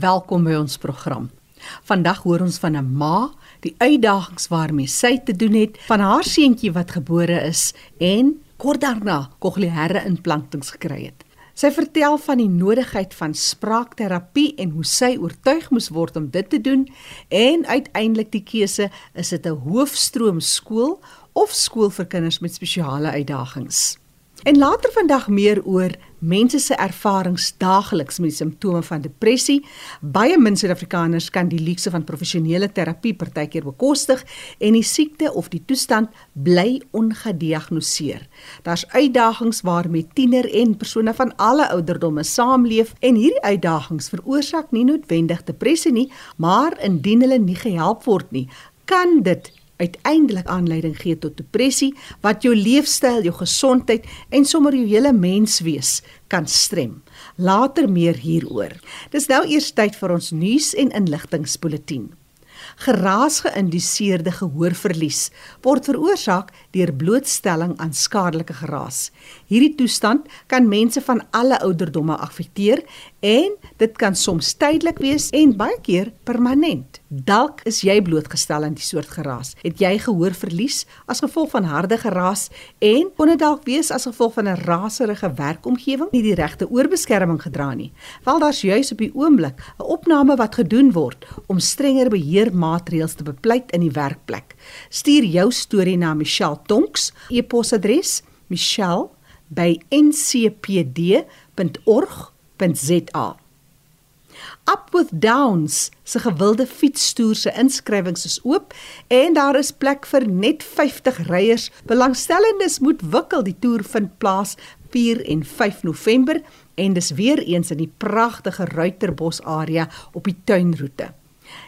Welkom by ons program. Vandag hoor ons van 'n ma, die uitdagings waarmee sy te doen het, van haar seentjie wat gebore is en kort daarna kokleaire implantings gekry het. Sy vertel van die nodigheid van spraakterapie en hoe sy oortuig moes word om dit te doen en uiteindelik die keuse is dit 'n hoofstroom skool of skool vir kinders met spesiale uitdagings. En later vandag meer oor mense se ervarings daagliks met simptome van depressie. Baie min Suid-Afrikaners kan die luukse van professionele terapie partykeer bekostig en die siekte of die toestand bly ongediagnoseer. Daar's uitdagings waarmee tiener en persone van alle ouderdomme saamleef en hierdie uitdagings veroorsaak nie noodwendig depressie nie, maar indien hulle nie gehelp word nie, kan dit uiteindelik aanleiding gee tot depressie wat jou leefstyl, jou gesondheid en sommer jou hele menswees kan strem. Later meer hieroor. Dis nou eers tyd vir ons nuus en inligtingspulsatien. Geraas geïnduseerde gehoorverlies word veroorsaak deur blootstelling aan skadelike geraas. Hierdie toestand kan mense van alle ouderdomme affekteer en dit kan soms tydelik wees en baie keer permanent. Dalk is jy blootgestel aan die soort geraas. Het jy gehoor verlies as gevolg van harde geraas en kon dit dalk wees as gevolg van 'n raserige werkomgewing, nie die regte oorbeskerming gedra nie? Wel daar's juis op die oomblik 'n opname wat gedoen word om strenger beheermaatreëls te bepleit in die werkplek. Stuur jou storie na Michelle Tonks, e-posadres michelle@ncpd.org.za. Up with Downs se gewilde fietstoer se inskrywings is oop en daar is plek vir net 50 ryers. Belangstellendes moet wikkel. Die toer vind plaas 4 en 5 November en dis weer eens in die pragtige Ruiterbos area op die tuinroete.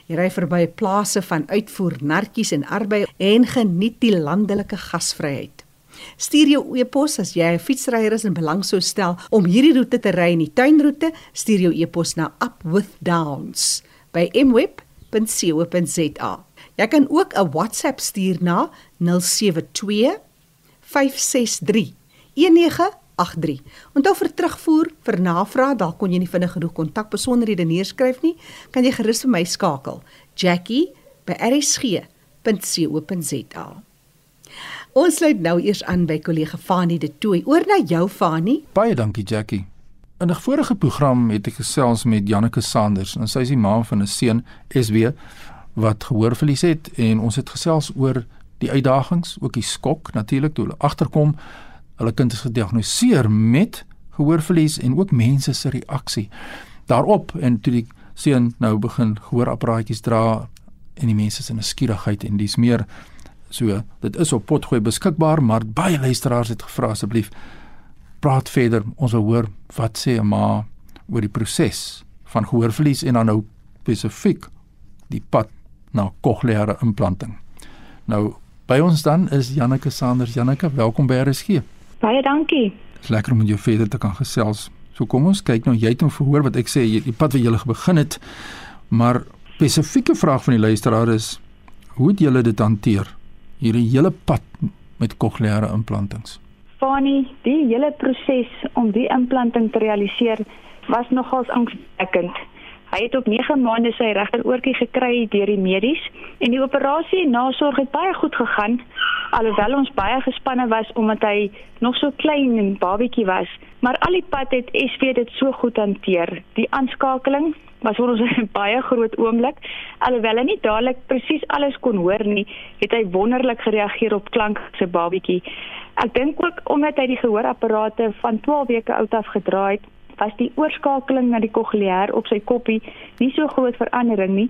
Jy ry verby plase van uitvoer nartjies en arbei en geniet die landelike gasvryheid. Stuur jou e-pos as jy 'n fietsryer is en belang sou stel om hierdie roete te ry in die tuinroete, stuur jou e-pos na upwithdowns by mweb.co.za. Jy kan ook 'n WhatsApp stuur na 072 563 1983. Onthou vir terugvoer vir navraag, dalk kon jy nie vinnig genoeg kontakbesonderhede neerskryf nie, kan jy gerus vir my skakel. Jackie by rsg.co.za. Ons sluit nou eers aan by kollega Fani de Tooi. Oor na jou Fani. Baie dankie Jackie. In 'n vorige program het ek gesels met Janneke Sanders en sy is die ma van 'n seun SW wat gehoorverlies het en ons het gesels oor die uitdagings, ook die skok natuurlik toe hulle agterkom hulle kind is gediagnoseer met gehoorverlies en ook mense se reaksie daarop en toe die seun nou begin gehoorapparaatjies dra en die mense se nuuskierigheid en dis meer So dit is op potgooi beskikbaar, maar baie luisteraars het gevra asseblief praat verder. Ons wil hoor wat sê 'n ma oor die proses van gehoorverlies en dan nou spesifiek die pad na kokleaire implanting. Nou by ons dan is Janneke Sanders. Janneke, welkom by RSG. Baie dankie. Dit is lekker om met jou verder te kan gesels. So kom ons kyk nou jy het nou verhoor wat ek sê die pad wat jy gele begin het. Maar spesifieke vraag van die luisteraar is hoe het julle dit hanteer? Hierdie hele pad met kokleaire implantings? Fani, die hele proses om die implanting te realiseer was nogals angswekkend. Hy het op 9 maande sy regteroortjie gekry deur die medies en die operasie en nasorg het baie goed gegaan alhoewel ons baie gespanne was omdat hy nog so klein en babietjie was. Maar al die pad het SV dit so goed hanteer. Die aanskakeling was vir ons 'n baie groot oomblik. Alhoewel hy nie dadelik presies alles kon hoor nie, het hy wonderlik gereageer op klank se babietjie. Ek dink ook omdat hy die gehoorapparate van 12 weke oud af gedra het, was die oorskakeling na die kokleair op sy koppie nie so groot verandering nie.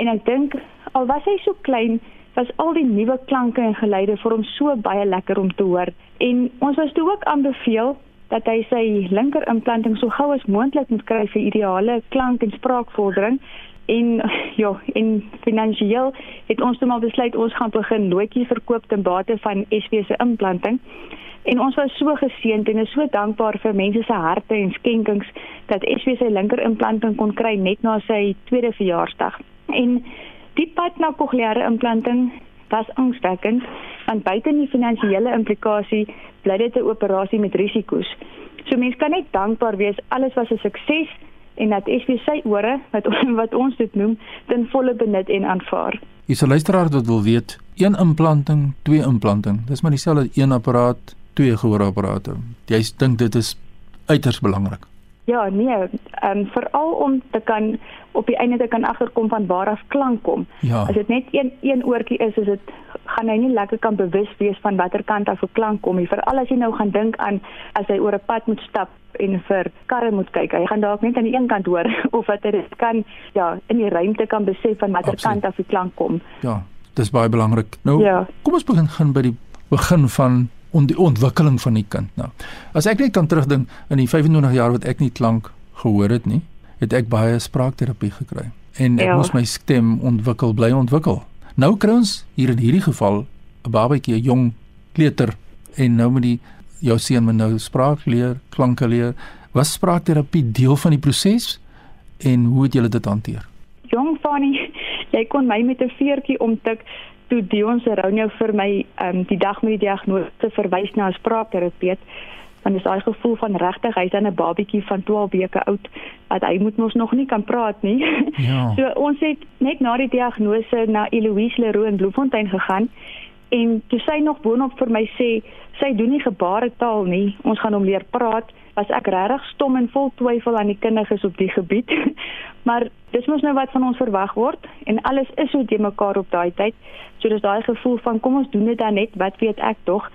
En ek dink al was hy so klein was al die nuwe klanke en geluide vir hom so baie lekker om te hoor. En ons was toe ook aanbeveel dat hy sy linker implanting so gou as moontlik moet kry vir ideale klank en spraakvordering. En ja en finansiëel het ons toe maar besluit ons gaan begin loetjies verkoop ten bate van SW se implanting En ons was so geseënd en is so dankbaar vir mense se harte en skenkings dat SV sy linker implanting kon kry net na sy tweede verjaarsdag. En die pad na kokleaire implanting was angswekkend want buite die finansiële implikasie bly dit 'n operasie met risiko's. So mense kan net dankbaar wees alles was 'n sukses en dat SV sy ore wat wat ons dit noem ten volle benut en aanvaar. Hier's 'n luisteraar wat wil weet, een implanting, twee implanting. Dis maar dieselfde een apparaat, twee gehoorapparate. Jy dink dit is uiters belangrik. Ja, nee, ehm um, veral om te kan op die einde te kan agterkom van waar af klank kom. Ja. As dit net een een oortjie is, is dit gaan hy nie lekker kan bewus wees van watter kant af 'n klank kom nie. Veral as jy nou gaan dink aan as hy oor 'n pad moet stap en vir karre moet kyk. Hy gaan dalk net aan die een kant hoor of wat hy kan ja, in die ruimte kan besef van watter kant af die klank kom. Ja, dis baie belangrik. Nou, ja. kom ons begin by die begin van on die ontwikkeling van die kind nou. As ek net kan terugdink in die 25 jaar wat ek nie klank gehoor het nie, het ek baie spraakterapie gekry en ek ja. moes my stem ontwikkel, bly ontwikkel. Nou kry ons hier in hierdie geval 'n babatjie, 'n jong kleuter en nou met die jou seun moet nou spraak leer, klanke leer. Was spraakterapie deel van die proses en hoe het julle dit hanteer? Jong Fanny, jy kon my met 'n veertjie omtik toe Dion se rou nou vir my um, die dag met die diagnose verwys na 'n spraakterapeut want dis daai gevoel van regtig hy's dan 'n babietjie van 12 weke oud wat hy moet mos nog nie kan praat nie. Ja. so ons het net na die diagnose na Eloise Leroux in Bloemfontein gegaan en toe sy nog boonop vir my sê sy doen nie gebaretaal nie, ons gaan hom leer praat, was ek regtig stom en vol twyfel aan die kinders op die gebied. maar dis mos nou wat van ons verwag word en alles is so te mekaar op daai tyd. So dis daai gevoel van kom ons doen dit dan net, wat weet ek tog?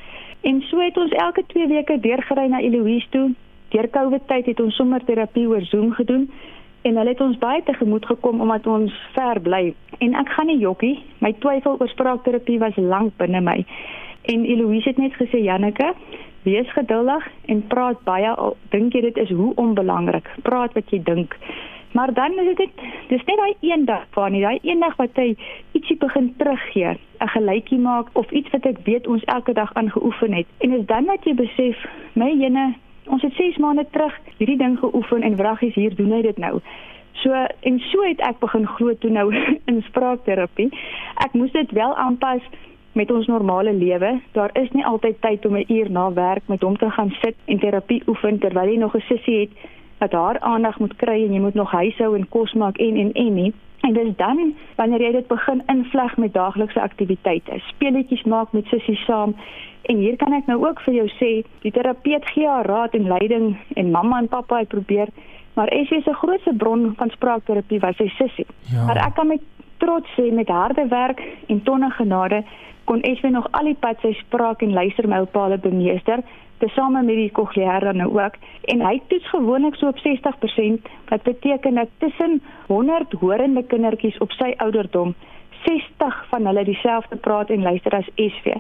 En so het ons elke 2 weke deurgery na Eloise toe. Deur Covid tyd het ons sommer terapie oor Zoom gedoen en hulle het ons baie tegemoet gekom omdat ons ver bly. En ek gaan nie jokkie, my twyfel oor spraakterapie was lank binne my. En Eloise het net gesê Janneke, wees geduldig en praat baie al dink jy dit is hoe onbelangrik. Praat wat jy dink. Maar dan is dit dis net daai een dag van daai een dag wat hy ietsie begin teruggee, 'n gelykie maak of iets wat ek weet ons elke dag aangeoefen het. En is dan wat jy besef, my jene, ons het 6 maande terug hierdie ding geoefen en wraggies hier doen hy dit nou. So en so het ek begin glo toe nou in spraakterapie. Ek moes dit wel aanpas met ons normale lewe. Daar is nie altyd tyd om 'n uur na werk met hom te gaan sit en terapie oefen terwyl jy nog 'n sussie het wat haar aandag moet kry en jy moet nog huishou en kos maak en en en nie. En dis dan wanneer jy dit begin invleg met daaglikse aktiwiteite. Speletjies maak met sussie saam. En hier kan ek nou ook vir jou sê, die terapeut gee haar raad en leiding en mamma en pappa het probeer, maar Essie se grootste bron van spraakterapie was sy sussie. Ja. Maar ek kan met trots sê met harde werk en tonne genade kon Essie nog al die pad sy spraak en luistermylpale bemeester tesame met die kokleaire nou ook en hy toets gewoonlik so op 60% wat beteken dat tussen 100 horende kindertjies op sy ouderdom 60 van hulle dieselfde praat en luister as SV.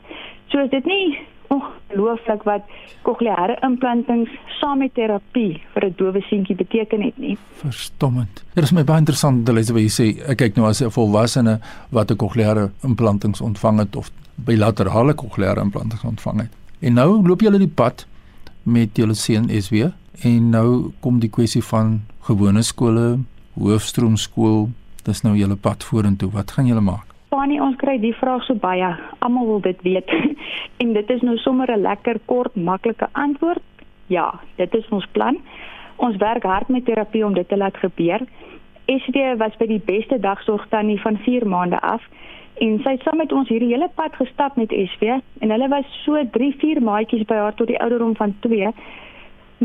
So is dit nie ongelooflik wat kokleaire implantings saam met terapie vir 'n dowe seentjie beteken het nie. Verstommend. Dit is my baie interessant dat jy sê ek kyk nou as 'n volwassene wat 'n kokleaire implantings ontvang het of bilaterale kokleaire implantings ontvang het. En nou loop julle die pad met julle seun SW en nou kom die kwessie van gewone skole, hoofstroomskool, dis nou julle pad vorentoe. Wat gaan julle maak? Fanie, ons kry die vraag so baie. Almal wil dit weet. en dit is nou sommer 'n lekker kort, maklike antwoord. Ja, dit is ons plan. Ons werk hard met terapie om dit te laat gebeur. SW was by die beste dagsorg tannie van 4 maande af En sy het saam met ons hierdie hele pad gestap met SV en hulle was so 3, 4 maatjies by haar tot die ouderdom van 2.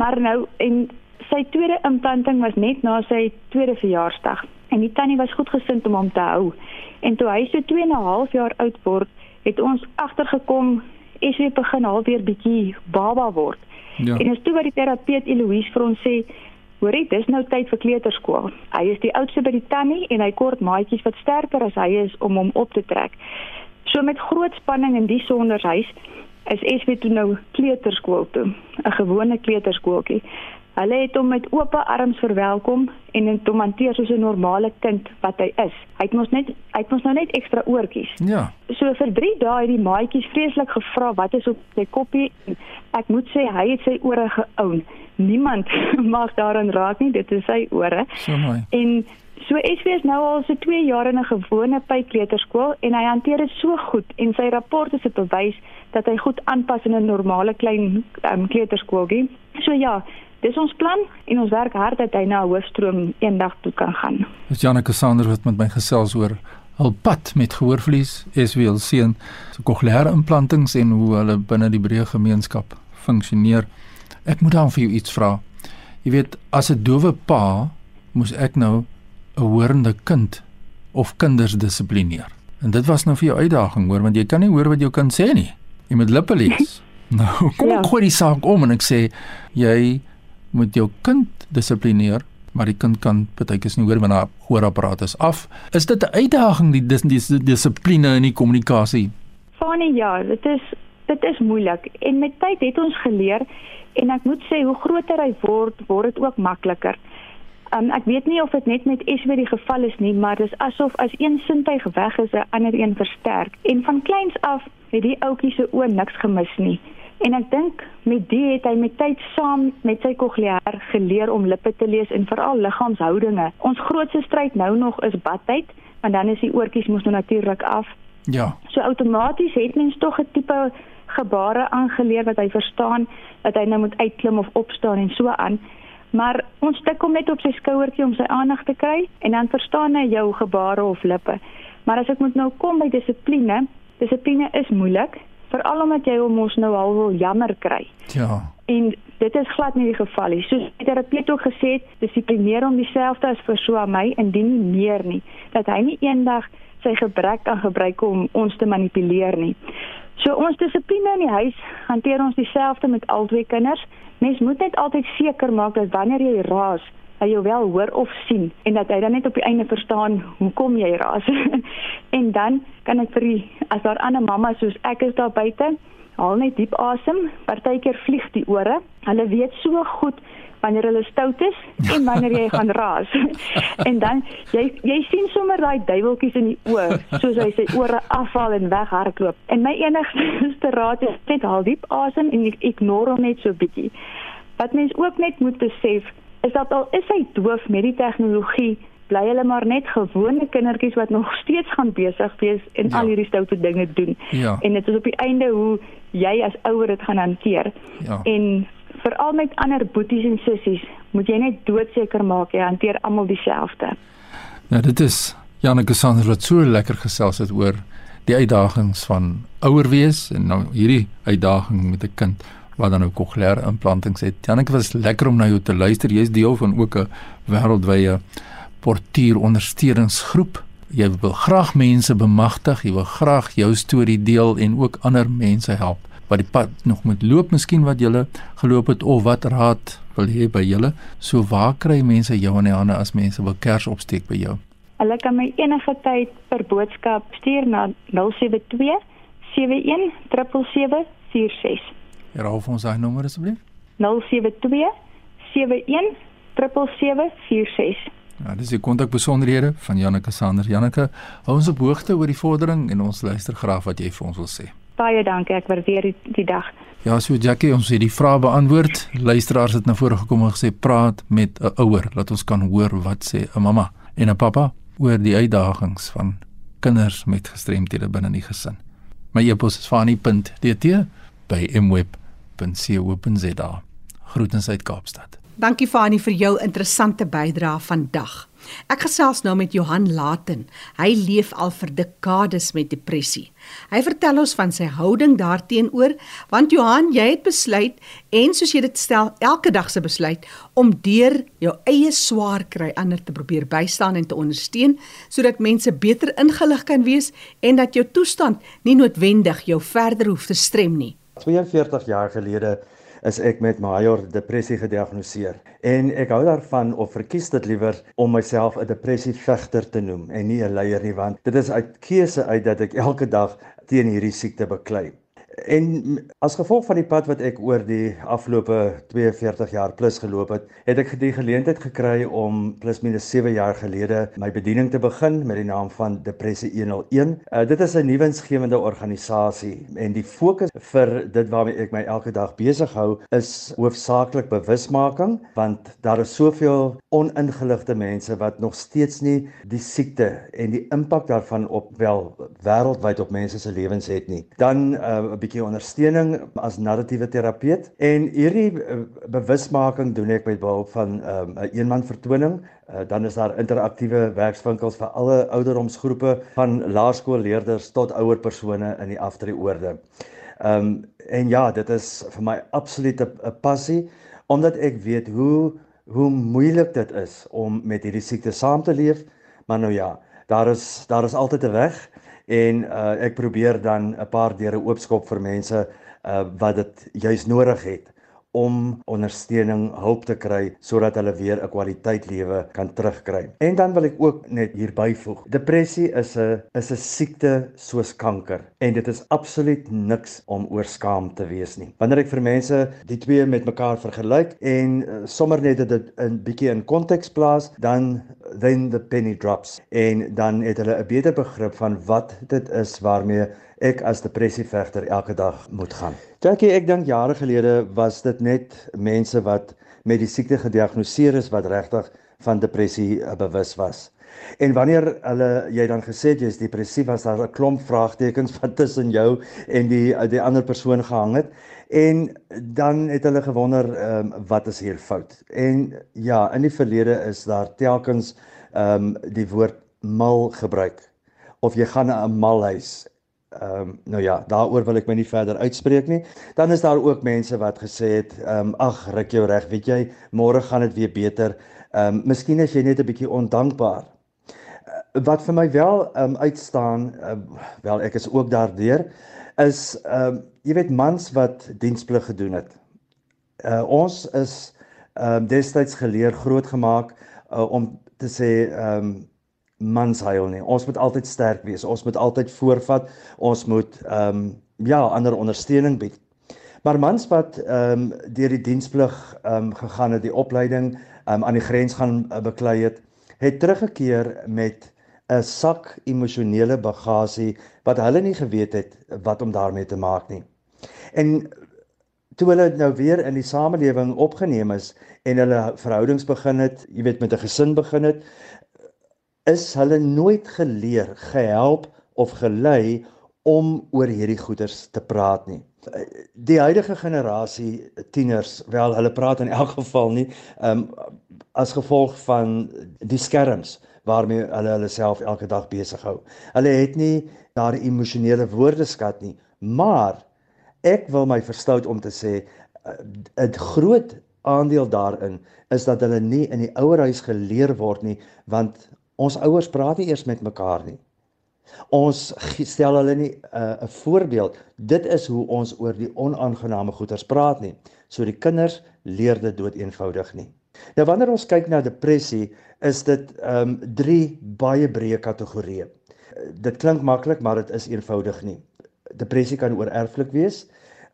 Maar nou en sy tweede implanting was net na sy tweede verjaarsdag. En die tannie was goed gesind om hom te hou. En toe hy so 2 en 'n half jaar oud word, het ons agtergekom SV begin alweer bietjie baba word. Ja. En as toe wat die terapeut Eloise vir ons sê, Hoorie, dis nou tyd vir kleuterskool. Hy is die oudste by die tannie en hy kort maatjies wat sterker as hy is om hom op te trek. So met groot spanning in die sonderhuis is SV toe nou kleuterskool toe, 'n gewone kleuterskooltjie. Hulle het hom met oop arms verwelkom en hom hanteer soos 'n normale kind wat hy is. Hy het mos net hy het mos nou net ekstra oortjies. Ja. So vir 3 dae het die maatjies vreeslik gevra wat is op sy koppie. Ek moet sê hy het sy ore geoun niemand mag daaraan raak nie, dit is sy ore. So mooi. En so SV is nou al so 2 jaar in 'n gewone pykleuterskool en hy hanteer dit so goed en sy rapport is 'n bewys dat hy goed aanpas in 'n normale klein um, kleuterskoolgie. So ja, Dis ons plan en ons werk hard dat hy na hoofstroom eendag toe kan gaan. Dis Janneke Sander wat met my gesels oor hul pad met gehoorverlies, SWLC en so kokleaire implantings en hoe hulle binne die breë gemeenskap funksioneer. Ek moet dan vir jou iets vra. Jy weet, as 'n dowe pa moes ek nou 'n hoorende kind of kinders dissiplineer. En dit was nou vir jou uitdaging, hoor, want jy kan nie hoor wat jou kind sê nie. Jy moet lippe lees. Nou, kom ek ja. gooi die saak om en ek sê jy moet jou kind dissiplineer maar die kind kan partykeers nie hoor wanneer hoorapparaat is af. Is dit 'n uitdaging die dis die dissipline in die kommunikasie? Fanie ja, dit is dit is moeilik en met tyd het ons geleer en ek moet sê hoe groter hy word, word dit ook makliker. Um, ek weet nie of dit net met SW die geval is nie, maar dis asof as een sintuig weg is, 'n ander een versterk. En van kleins af het die ouetjie se oë niks gemis nie. En ek dink met die het hy met tyd saam met sy kokleaar geleer om lippe te lees en veral liggaamshoudinge. Ons grootste stryd nou nog is badtyd, want dan is die oortjies mos nou natuurlik af. Ja. So outomaties het mens tog 'n tipe gebare aangeleer wat hy verstaan dat hy nou moet uitklim of opstaan en so aan. Maar ons tik hom net op sy skouertjie om sy aandag te kry en dan verstaan hy jou gebare of lippe. Maar as ek moet nou kom by dissipline, dissipline is moeilik veral omdat jy hom mos nou al wil jammer kry. Ja. En dit is glad nie die geval nie. Soos die terapeut ook gesê het, dissiplineer hom dieselfde as vir so aan my indien nie meer nie, dat hy nie eendag sy gebrek kan gebruik om ons te manipuleer nie. So ons dissipline in die huis hanteer ons dieselfde met al twee kinders. Mens moet net altyd seker maak dat wanneer jy raas, hy jou wel hoor of sien en dat hy dan net op die einde verstaan hoekom jy raas. en dan kan ek vir die as daar ander mammas soos ek is daar buite, haal net diep asem. Partykeer vlieg die ore. Hulle weet so goed wanneer hulle stout is en wanneer jy gaan raas. en dan jy jy sien sommer daai duiweltjies in die oë soos hy sy ore afhaal en weghardloop. En my enigste raad is net haal diep asem en ignoreer hom net so bietjie. Wat mens ook net moet besef is dat al is hy doof met die tegnologie, bly hulle maar net gewone kindertjies wat nog steeds gaan besig wees en ja. al hierdie stoute dinge doen. Ja. En dit is op die einde hoe jy as ouer dit gaan hanteer. Ja. En veral met ander boeties en sissies, moet jy net doodseker maak jy hanteer almal dieselfde. Ja, dit is Janneke Sanders wat so lekker gesels het oor die uitdagings van ouer wees en nou hierdie uitdaging met 'n kind wat dan nou kokleaire implantings het. Janneke was lekker om na jou te luister. Jy's deel van ook 'n wêreldwye portuier ondersteuningsgroep. Jy wil graag mense bemagtig, jy wil graag jou storie deel en ook ander mense help wat die pad nog moet loop, miskien wat jy geloop het of wat raad wil hê by julle. So waar kry mense jou in die hande as mense wil kers opsteek by jou? Hulle kan my enige tyd per boodskap stuur na 072 71 776 Herhaal vir ons daai nommer asseblief. 072 71 776. Ja, dis die kontakbesonderhede van Janneke Sander. Janneke, hou ons op hoogte oor die vordering en ons luister graag wat jy vir ons wil sê. Baie dankie, ek waardeer die, die dag. Ja, so Jackie, ons het die vrae beantwoord. Luisteraars het na vore gekom en gesê praat met 'n ouer, laat ons kan hoor wat sê 'n mamma en 'n pappa oor die uitdagings van kinders met gestremthede binne die gesin. My e-pos is fani.dt by mweb.co.za. Groetens uit Kaapstad. Dankie Fani vir jou interessante bydrae vandag. Ek gesels nou met Johan Laten. Hy leef al vir dekades met depressie. Hy vertel ons van sy houding daarteenoor, want Johan, jy het besluit en soos jy dit stel, elke dag se besluit om deur jou eie swaar kry ander te probeer bystaan en te ondersteun sodat mense beter ingelig kan wees en dat jou toestand nie noodwendig jou verder hoef te strem nie. 42 jaar gelede is ek met major depressie gediagnoseer en ek hou daarvan of verkies dit liewer om myself 'n depressievegter te noem en nie 'n leier nie want dit is uit keuse uit dat ek elke dag teen hierdie siekte beklei. En as gevolg van die pad wat ek oor die afgelope 42 jaar plus geloop het, het ek die geleentheid gekry om plus minus 7 jaar gelede my bediening te begin met die naam van Depressie 101. Uh, dit is 'n nuwensgewende organisasie en die fokus vir dit waarmee ek my elke dag besig hou is hoofsaaklik bewusmaking want daar is soveel oningeligte mense wat nog steeds nie die siekte en die impak daarvan op wel wêreldwyd op mense se lewens het nie. Dan uh, bietjie ondersteuning as narratiewe terapeut en hierdie uh, bewusmaking doen ek met behulp van 'n um, eenman vertoning. Uh, dan is daar interaktiewe werkswinkels vir alle ouderdomsgroepe van laerskoolleerders tot ouer persone in die aftreeoorde. Ehm um, en ja, dit is vir my absolute 'n passie omdat ek weet hoe hoe moeilik dit is om met hierdie siekte saam te leef. Maar nou ja, daar is daar is altyd 'n weg en uh, ek probeer dan 'n paar deure oopskop vir mense uh, wat dit juis nodig het om ondersteuning, hulp te kry sodat hulle weer 'n kwaliteit lewe kan terugkry. En dan wil ek ook net hier byvoeg. Depressie is 'n is 'n siekte soos kanker en dit is absoluut niks om oor skaam te wees nie. Wanneer ek vir mense die twee met mekaar vergelyk en uh, sommer net dit 'n bietjie in konteks plaas, dan then the penny drops en dan het hulle 'n beter begrip van wat dit is waarmee ek as depressievegter elke dag moet gaan. Dankie, ek dink jare gelede was dit net mense wat met die siekte gediagnoseer is wat regtig van depressie uh, bewus was. En wanneer hulle jy dan gesê het jy's depressief was daar 'n klomp vraagtekens wat tussen jou en die die ander persoon gehang het en dan het hulle gewonder ehm um, wat is hier fout. En ja, in die verlede is daar telkens ehm um, die woord mal gebruik of jy gaan na 'n malhuis Ehm um, nou ja, daaroor wil ek my nie verder uitspreek nie. Dan is daar ook mense wat gesê het, ehm um, ag, ruk jou reg, weet jy, môre gaan dit weer beter. Ehm um, miskien is jy net 'n bietjie ondankbaar. Uh, wat vir my wel ehm um, uitstaan, uh, wel ek is ook daardeur, is ehm um, jy weet mans wat diensplig gedoen het. Uh, ons is ehm um, destyds geleer grootgemaak uh, om te sê ehm um, mans huil nie. Ons moet altyd sterk wees. Ons moet altyd voorvat. Ons moet ehm um, ja, ander ondersteuning bied. Maar mans wat ehm um, deur die diensplig ehm um, gegaan het, die opleiding ehm um, aan die grens gaan uh, beklei het, het teruggekeer met 'n sak emosionele bagasie wat hulle nie geweet het wat om daarmee te maak nie. En toe hulle nou weer in die samelewing opgeneem is en hulle verhoudings begin het, jy weet met 'n gesin begin het, is hulle nooit geleer, gehelp of gelei om oor hierdie goeders te praat nie. Die huidige generasie tieners, wel hulle praat in elk geval nie, ehm um, as gevolg van die skerms waarmee hulle hulle self elke dag besig hou. Hulle het nie daardie emosionele woordeskat nie, maar ek wil my verstout om te sê 'n groot aandeel daarin is dat hulle nie in die ouerhuis geleer word nie want Ons ouers praat nie eers met mekaar nie. Ons stel hulle nie 'n uh, voorbeeld. Dit is hoe ons oor die onaangename goeters praat nie. So die kinders leer dit dood eenvoudig nie. Nou wanneer ons kyk na depressie, is dit ehm um, drie baie breë kategorieë. Dit klink maklik, maar dit is eenvoudig nie. Depressie kan oorerflik wees.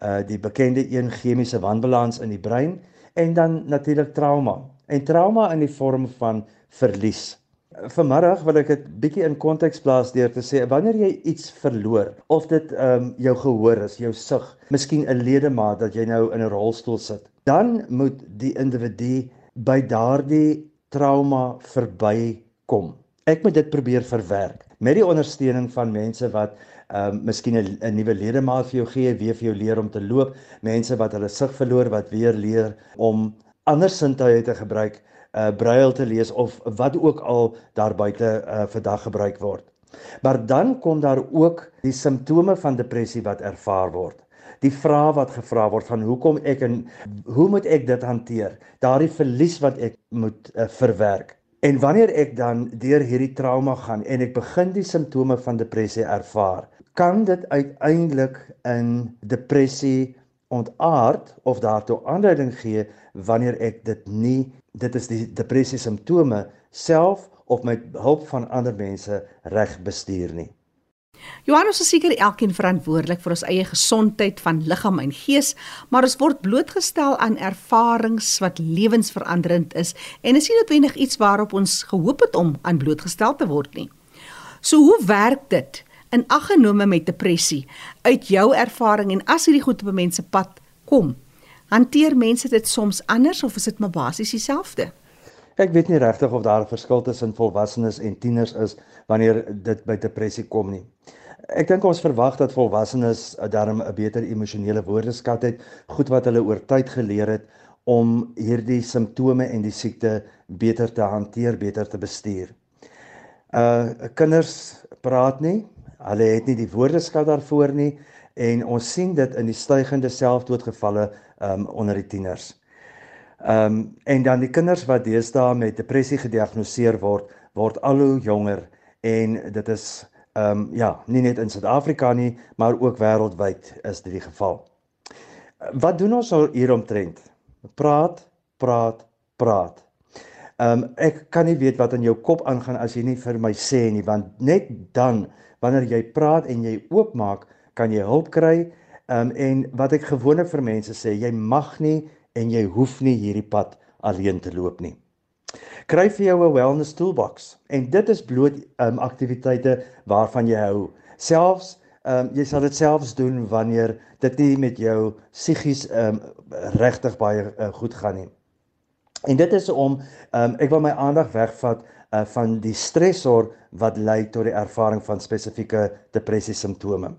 Uh die bekende een chemiese wanbalans in die brein en dan natuurlik trauma. En trauma in die vorm van verlies. Vanmiddag wil ek dit bietjie in konteks plaas deur te sê wanneer jy iets verloor of dit ehm um, jou gehoor is, jou sig, miskien 'n ledemaat dat jy nou in 'n rolstoel sit, dan moet die individu by daardie trauma verbykom. Ek moet dit probeer verwerk met die ondersteuning van mense wat ehm um, miskien 'n nuwe ledemaat vir jou gee, weer vir jou leer om te loop, mense wat hulle sig verloor wat weer leer om ander sintuie te gebruik uh braille te lees of wat ook al daar buite uh vandag gebruik word. Maar dan kom daar ook die simptome van depressie wat ervaar word. Die vrae wat gevra word van hoekom ek en hoe moet ek dit hanteer? Daardie verlies wat ek moet uh, verwerk. En wanneer ek dan deur hierdie trauma gaan en ek begin die simptome van depressie ervaar, kan dit uiteindelik in depressie ontaard of daartoe aanleiding gee wanneer ek dit nie dit is die depressie simptome self of met hulp van ander mense reg bestuur nie. Johannes is seker elkeen verantwoordelik vir ons eie gesondheid van liggaam en gees, maar ons word blootgestel aan ervarings wat lewensveranderend is en is nie noodwendig iets waarop ons gehoop het om aan blootgestel te word nie. So hoe werk dit? in ag genome met depressie uit jou ervaring en as hierdie goed op 'n mens se pad kom hanteer mense dit soms anders of is dit maar basies dieselfde Ek weet nie regtig of daar 'n verskil tussen volwassenes en tieners is wanneer dit by depressie kom nie. Ek dink ons verwag dat volwassenes darm 'n beter emosionele woordeskat het, goed wat hulle oor tyd geleer het om hierdie simptome en die siekte beter te hanteer, beter te bestuur. Uh kinders praat nie, hulle het nie die woordeskat daarvoor nie en ons sien dit in die stygende selfdoodgevalle um onder die tieners. Um en dan die kinders wat deesdae met depressie gediagnoseer word, word al hoe jonger en dit is um, ja, nie net in Suid-Afrika nie, maar ook wêreldwyd is dit die geval. Wat doen ons al hieromtrent? Praat, praat, praat. Um, ek kan nie weet wat in jou kop aangaan as jy nie vir my sê nie, want net dan wanneer jy praat en jy oopmaak, kan jy hulp kry. Ehm um, en wat ek gewoonlik vir mense sê, jy mag nie en jy hoef nie hierdie pad alleen te loop nie. Kry vir jou 'n wellness toolbox en dit is bloot um, aktiwiteite waarvan jy hou. Selfs um, jy sal dit selfs doen wanneer dit nie met jou psigies um, regtig baie uh, goed gaan nie. En dit is om um, ek wil my aandag wegvat uh, van die stresor wat lei tot die ervaring van spesifieke depressie simptome.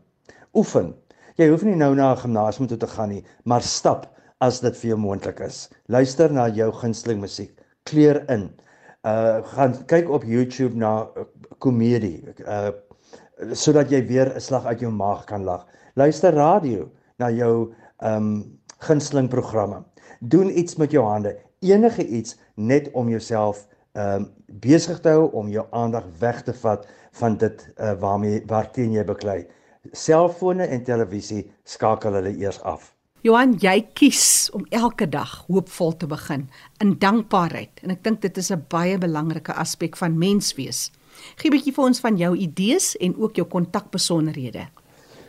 Oefen. Jy hoef nie nou na 'n gimnasium toe te gaan nie, maar stap as dit vir jou moontlik is. Luister na jou gunsteling musiek kleur in. Uh gaan kyk op YouTube na uh, komedie. Uh sodat jy weer 'n slag uit jou maag kan lag. Luister radio na jou um gunsteling programme. Doen iets met jou hande, enige iets net om jouself um besig te hou om jou aandag weg te vat van dit uh, waarmee waarteen jy beklei. Selfone en televisie skakel hulle eers af. Johan, jy kies om elke dag hoopvol te begin in dankbaarheid en ek dink dit is 'n baie belangrike aspek van menswees. Gee 'n bietjie vir ons van jou idees en ook jou kontakbesonderhede.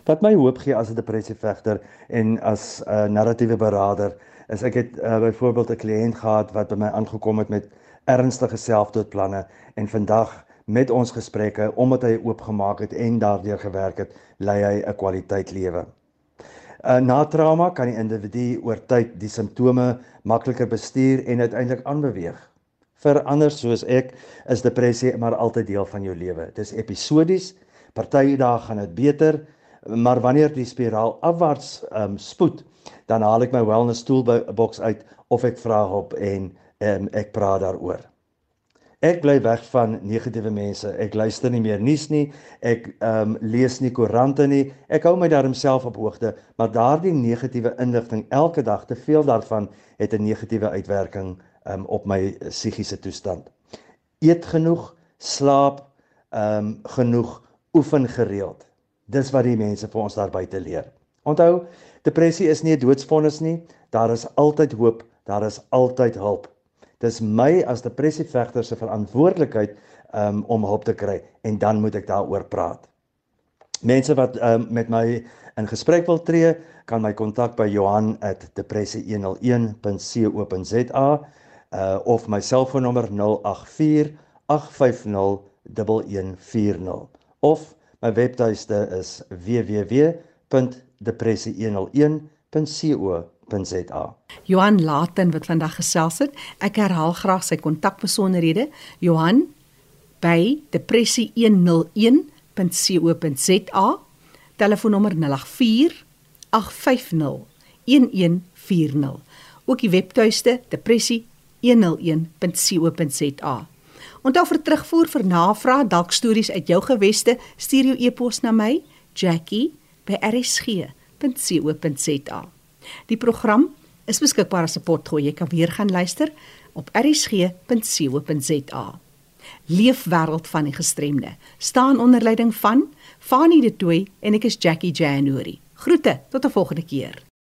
Wat my hoop gee as 'n depressievegter en as 'n uh, narratiewe beraader is ek het uh, byvoorbeeld 'n kliënt gehad wat by my aangekom het met ernstige selfdoodplanne en vandag met ons gesprekke omdat hy oopgemaak het en daardeur gewerk het, lei hy 'n kwaliteit lewe. Uh, na trauma kan die individu oor tyd die simptome makliker bestuur en uiteindelik aanbeweeg. Vir ander soos ek is depressie maar altyd deel van jou lewe. Dit is episodies. Party dae gaan dit beter, maar wanneer die spiraal afwaarts um, spoed, dan haal ek my wellness toolbox uit of ek vra hulp en um, ek praat daaroor. Ek bly weg van negatiewe mense. Ek luister nie meer nuus nie. Ek ehm um, lees nie koerante nie. Ek hou my daarom self op hoogte, maar daardie negatiewe inligting elke dag, te veel daarvan het 'n negatiewe uitwerking ehm um, op my psigiese toestand. Eet genoeg, slaap ehm um, genoeg, oefen gereeld. Dis wat die mense vir ons daar buite leer. Onthou, depressie is nie 'n doodsvonnis nie. Daar is altyd hoop, daar is altyd hulp. Dis my as depressievegter se verantwoordelikheid um, om hulp te kry en dan moet ek daaroor praat. Mense wat um, met my in gesprek wil tree, kan my kontak by Johan@depressie101.co.za uh, of my selfoonnommer 084 850 1140 of my webtuiste is www.depressie101.co.za www.rsg.co.za. Johan Laten wat vandag gesels het. Ek herhaal graag sy kontakbesonderhede. Johan by depressie101.co.za. Telefoonnommer 084 850 1140. Ook die webtuiste depressie101.co.za. Onthou vir terugvoer vir navraag dalk stories uit jou geweste, stuur jou e-pos na my, Jackie@rsg.co.za. Die program is beskikbaar as 'n potgooi. Jy kan weer gaan luister op erisg.co.za. Leefwêreld van die gestremde staan onder leiding van Fanie De Tooy en ek is Jackie January. Groete tot 'n volgende keer.